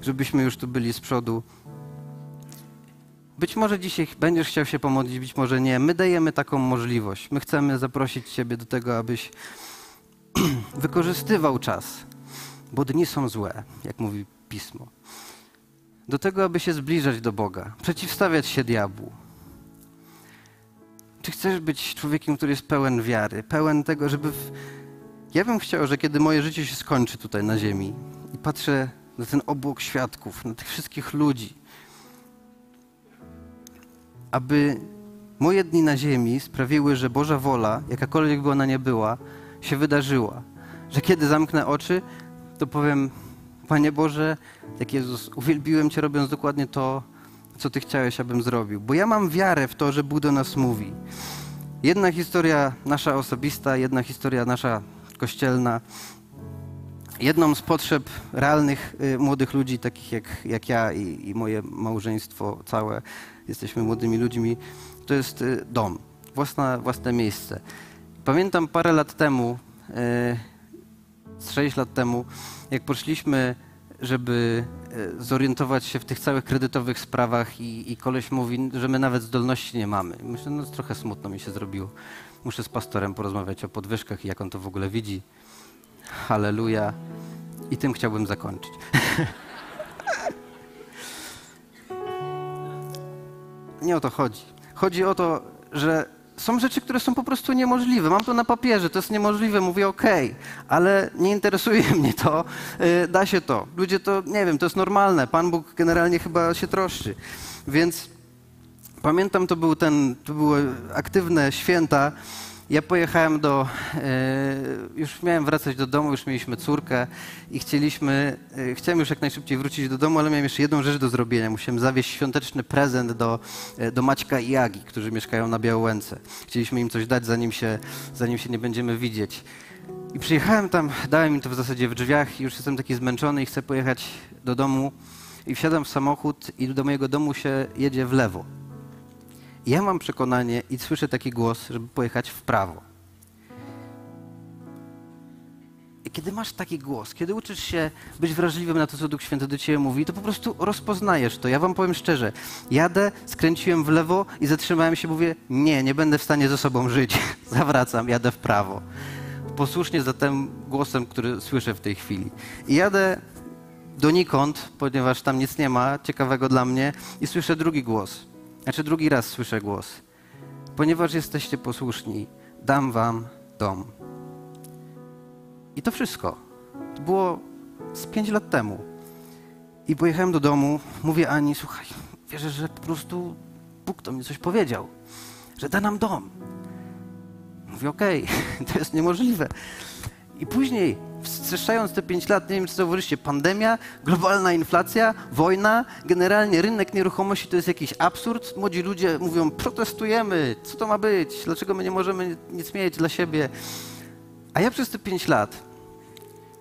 żebyśmy już tu byli z przodu. Być może dzisiaj będziesz chciał się pomodlić, być może nie. My dajemy taką możliwość. My chcemy zaprosić Ciebie do tego, abyś wykorzystywał czas, bo dni są złe, jak mówi pismo do tego, aby się zbliżać do Boga, przeciwstawiać się diabłu. Czy chcesz być człowiekiem, który jest pełen wiary, pełen tego, żeby. W... Ja bym chciał, że kiedy moje życie się skończy tutaj na Ziemi i patrzę na ten obłok świadków, na tych wszystkich ludzi, aby moje dni na Ziemi sprawiły, że Boża wola, jakakolwiek by ona nie była, się wydarzyła. Że kiedy zamknę oczy, to powiem, Panie Boże, jak Jezus, uwielbiłem Cię robiąc dokładnie to, co Ty chciałeś, abym zrobił. Bo ja mam wiarę w to, że Bóg do nas mówi. Jedna historia nasza osobista, jedna historia nasza kościelna. Jedną z potrzeb realnych y, młodych ludzi, takich jak, jak ja i, i, moje małżeństwo całe, jesteśmy młodymi ludźmi, to jest y, dom, własna, własne miejsce. Pamiętam parę lat temu, z sześć lat temu, jak poszliśmy, żeby e, zorientować się w tych całych kredytowych sprawach i, i koleś mówi, że my nawet zdolności nie mamy. Myślę, no trochę smutno mi się zrobiło. Muszę z pastorem porozmawiać o podwyżkach i jak on to w ogóle widzi. Halleluja. I tym chciałbym zakończyć. nie o to chodzi. Chodzi o to, że są rzeczy, które są po prostu niemożliwe. Mam to na papierze, to jest niemożliwe, mówię ok, ale nie interesuje mnie to, y, da się to. Ludzie to, nie wiem, to jest normalne. Pan Bóg generalnie chyba się troszczy. Więc pamiętam, to, był ten, to były aktywne święta ja pojechałem do, e, już miałem wracać do domu, już mieliśmy córkę i chcieliśmy, e, chciałem już jak najszybciej wrócić do domu, ale miałem jeszcze jedną rzecz do zrobienia. Musiałem zawieźć świąteczny prezent do, e, do Maćka i Jagi, którzy mieszkają na Białołęce. Chcieliśmy im coś dać, zanim się, zanim się nie będziemy widzieć. I przyjechałem tam, dałem im to w zasadzie w drzwiach już jestem taki zmęczony i chcę pojechać do domu. I wsiadam w samochód i do mojego domu się jedzie w lewo ja mam przekonanie i słyszę taki głos, żeby pojechać w prawo. I kiedy masz taki głos, kiedy uczysz się być wrażliwym na to, co Duch Święty do ciebie mówi, to po prostu rozpoznajesz to. Ja wam powiem szczerze, jadę, skręciłem w lewo i zatrzymałem się, mówię, nie, nie będę w stanie ze sobą żyć. Zawracam, jadę w prawo. Posłusznie za tym głosem, który słyszę w tej chwili. I jadę donikąd, ponieważ tam nic nie ma ciekawego dla mnie i słyszę drugi głos. Znaczy drugi raz słyszę głos. Ponieważ jesteście posłuszni, dam wam dom. I to wszystko. To było z pięć lat temu. I pojechałem do domu, mówię Ani, słuchaj, wierzę, że po prostu Bóg to mi coś powiedział, że da nam dom. Mówię, okej, okay, to jest niemożliwe. I później Wstrzeszając te pięć lat, nie wiem, czy zauważyliście, pandemia, globalna inflacja, wojna, generalnie rynek nieruchomości to jest jakiś absurd. Młodzi ludzie mówią, protestujemy, co to ma być, dlaczego my nie możemy nic mieć dla siebie. A ja przez te pięć lat,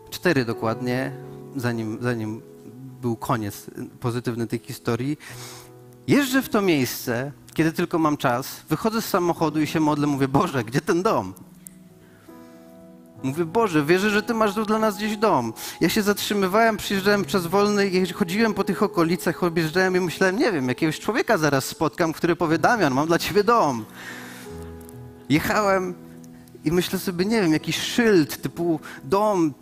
cztery dokładnie, zanim, zanim był koniec pozytywny tej historii, jeżdżę w to miejsce, kiedy tylko mam czas, wychodzę z samochodu i się modlę, mówię, Boże, gdzie ten dom? Mówię, Boże, wierzę, że Ty masz tu dla nas gdzieś dom. Ja się zatrzymywałem, przyjeżdżałem przez wolny chodziłem po tych okolicach, objeżdżałem i myślałem, nie wiem, jakiegoś człowieka zaraz spotkam, który powie, Damian, mam dla Ciebie dom. Jechałem i myślę sobie, nie wiem, jakiś szyld typu dom,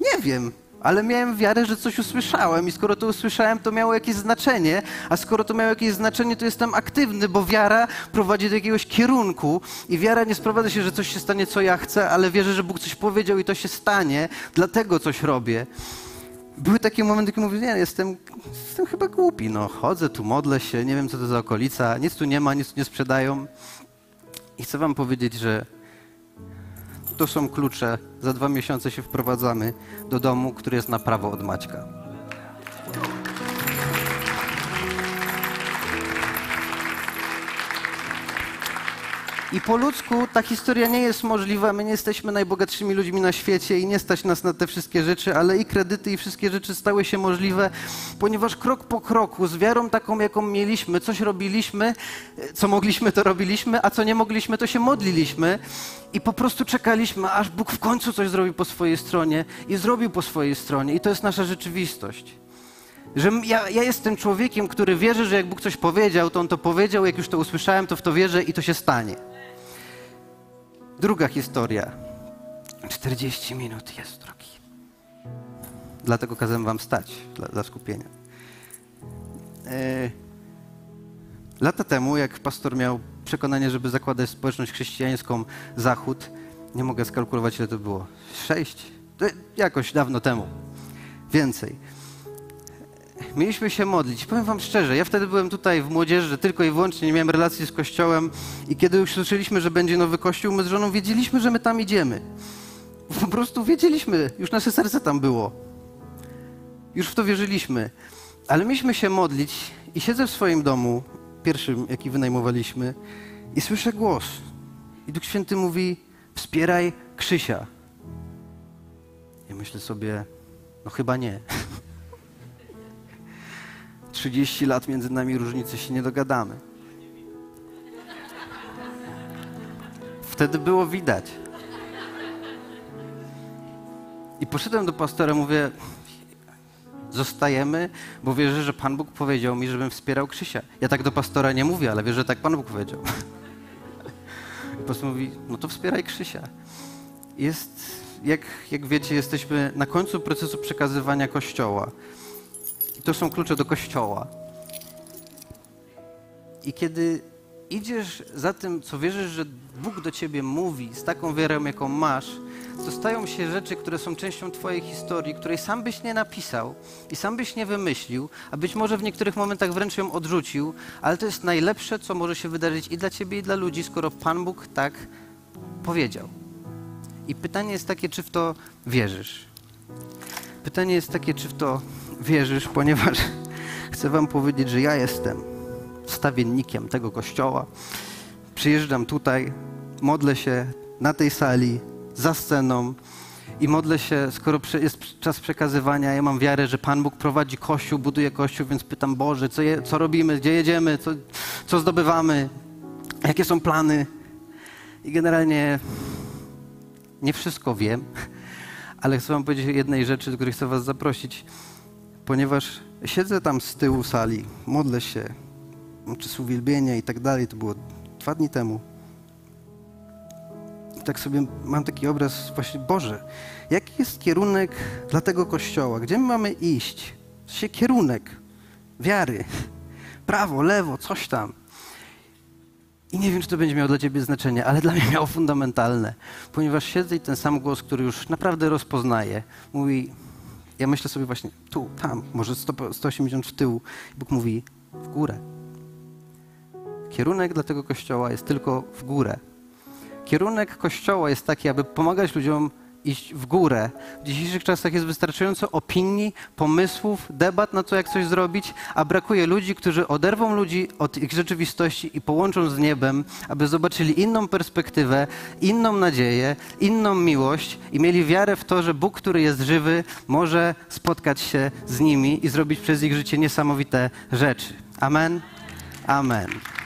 nie wiem, ale miałem wiarę, że coś usłyszałem i skoro to usłyszałem, to miało jakieś znaczenie, a skoro to miało jakieś znaczenie, to jestem aktywny, bo wiara prowadzi do jakiegoś kierunku i wiara nie sprowadza się, że coś się stanie, co ja chcę, ale wierzę, że Bóg coś powiedział i to się stanie, dlatego coś robię. Były takie momenty, kiedy mówię, nie, jestem, jestem chyba głupi, no chodzę tu, modlę się, nie wiem, co to za okolica, nic tu nie ma, nic tu nie sprzedają. I chcę wam powiedzieć, że to są klucze. Za dwa miesiące się wprowadzamy do domu, który jest na prawo od Maćka. I po ludzku ta historia nie jest możliwa. My nie jesteśmy najbogatszymi ludźmi na świecie i nie stać nas na te wszystkie rzeczy, ale i kredyty, i wszystkie rzeczy stały się możliwe, ponieważ krok po kroku, z wiarą taką, jaką mieliśmy, coś robiliśmy, co mogliśmy, to robiliśmy, a co nie mogliśmy, to się modliliśmy i po prostu czekaliśmy, aż Bóg w końcu coś zrobi po swojej stronie i zrobił po swojej stronie. I to jest nasza rzeczywistość. Że ja, ja jestem człowiekiem, który wierzy, że jak Bóg coś powiedział, to On to powiedział, jak już to usłyszałem, to w to wierzę i to się stanie. Druga historia. 40 minut jest drogi. Dlatego kazałem wam stać dla, dla skupienia. E, lata temu, jak pastor miał przekonanie, żeby zakładać społeczność chrześcijańską Zachód, nie mogę skalkulować, ile to było. Sześć? Jakoś dawno temu. Więcej. Mieliśmy się modlić. Powiem wam szczerze, ja wtedy byłem tutaj w młodzieży, tylko i wyłącznie nie miałem relacji z kościołem i kiedy już słyszeliśmy, że będzie nowy kościół, my z żoną wiedzieliśmy, że my tam idziemy. Po prostu wiedzieliśmy, już nasze serce tam było. Już w to wierzyliśmy. Ale mieliśmy się modlić i siedzę w swoim domu, pierwszym, jaki wynajmowaliśmy, i słyszę głos. I Duch Święty mówi, wspieraj Krzysia. I myślę sobie, no chyba nie. 30 lat między nami różnicy się nie dogadamy. Wtedy było widać. I poszedłem do pastora, mówię, zostajemy, bo wierzę, że Pan Bóg powiedział mi, żebym wspierał Krzysia. Ja tak do pastora nie mówię, ale wierzę, że tak Pan Bóg powiedział. I pastor mówi, no to wspieraj Krzysia. Jest, jak, jak wiecie, jesteśmy na końcu procesu przekazywania Kościoła. I to są klucze do kościoła. I kiedy idziesz za tym, co wierzysz, że Bóg do ciebie mówi, z taką wiarą, jaką masz, to stają się rzeczy, które są częścią twojej historii, której sam byś nie napisał i sam byś nie wymyślił, a być może w niektórych momentach wręcz ją odrzucił, ale to jest najlepsze, co może się wydarzyć i dla ciebie, i dla ludzi, skoro Pan Bóg tak powiedział. I pytanie jest takie, czy w to wierzysz? Pytanie jest takie, czy w to wierzysz, ponieważ chcę Wam powiedzieć, że ja jestem stawiennikiem tego kościoła. Przyjeżdżam tutaj, modlę się na tej sali, za sceną i modlę się, skoro jest czas przekazywania, ja mam wiarę, że Pan Bóg prowadzi kościół, buduje kościół, więc pytam Boże, co, je, co robimy, gdzie jedziemy, co, co zdobywamy, jakie są plany. I generalnie nie wszystko wiem, ale chcę Wam powiedzieć o jednej rzeczy, do której chcę Was zaprosić ponieważ siedzę tam z tyłu sali, modlę się, czas uwielbienia i tak dalej, to było dwa dni temu. I tak sobie mam taki obraz właśnie, Boże, jaki jest kierunek dla tego kościoła? Gdzie my mamy iść? się kierunek wiary, prawo, lewo, coś tam. I nie wiem, czy to będzie miało dla ciebie znaczenie, ale dla mnie miało fundamentalne, ponieważ siedzę i ten sam głos, który już naprawdę rozpoznaję, mówi, ja myślę sobie właśnie tu, tam, może 100, 180 w tył. Bóg mówi w górę. Kierunek dla tego kościoła jest tylko w górę. Kierunek kościoła jest taki, aby pomagać ludziom iść w górę. W dzisiejszych czasach jest wystarczająco opinii, pomysłów, debat na to, jak coś zrobić, a brakuje ludzi, którzy oderwą ludzi od ich rzeczywistości i połączą z niebem, aby zobaczyli inną perspektywę, inną nadzieję, inną miłość i mieli wiarę w to, że Bóg, który jest żywy, może spotkać się z nimi i zrobić przez ich życie niesamowite rzeczy. Amen. Amen.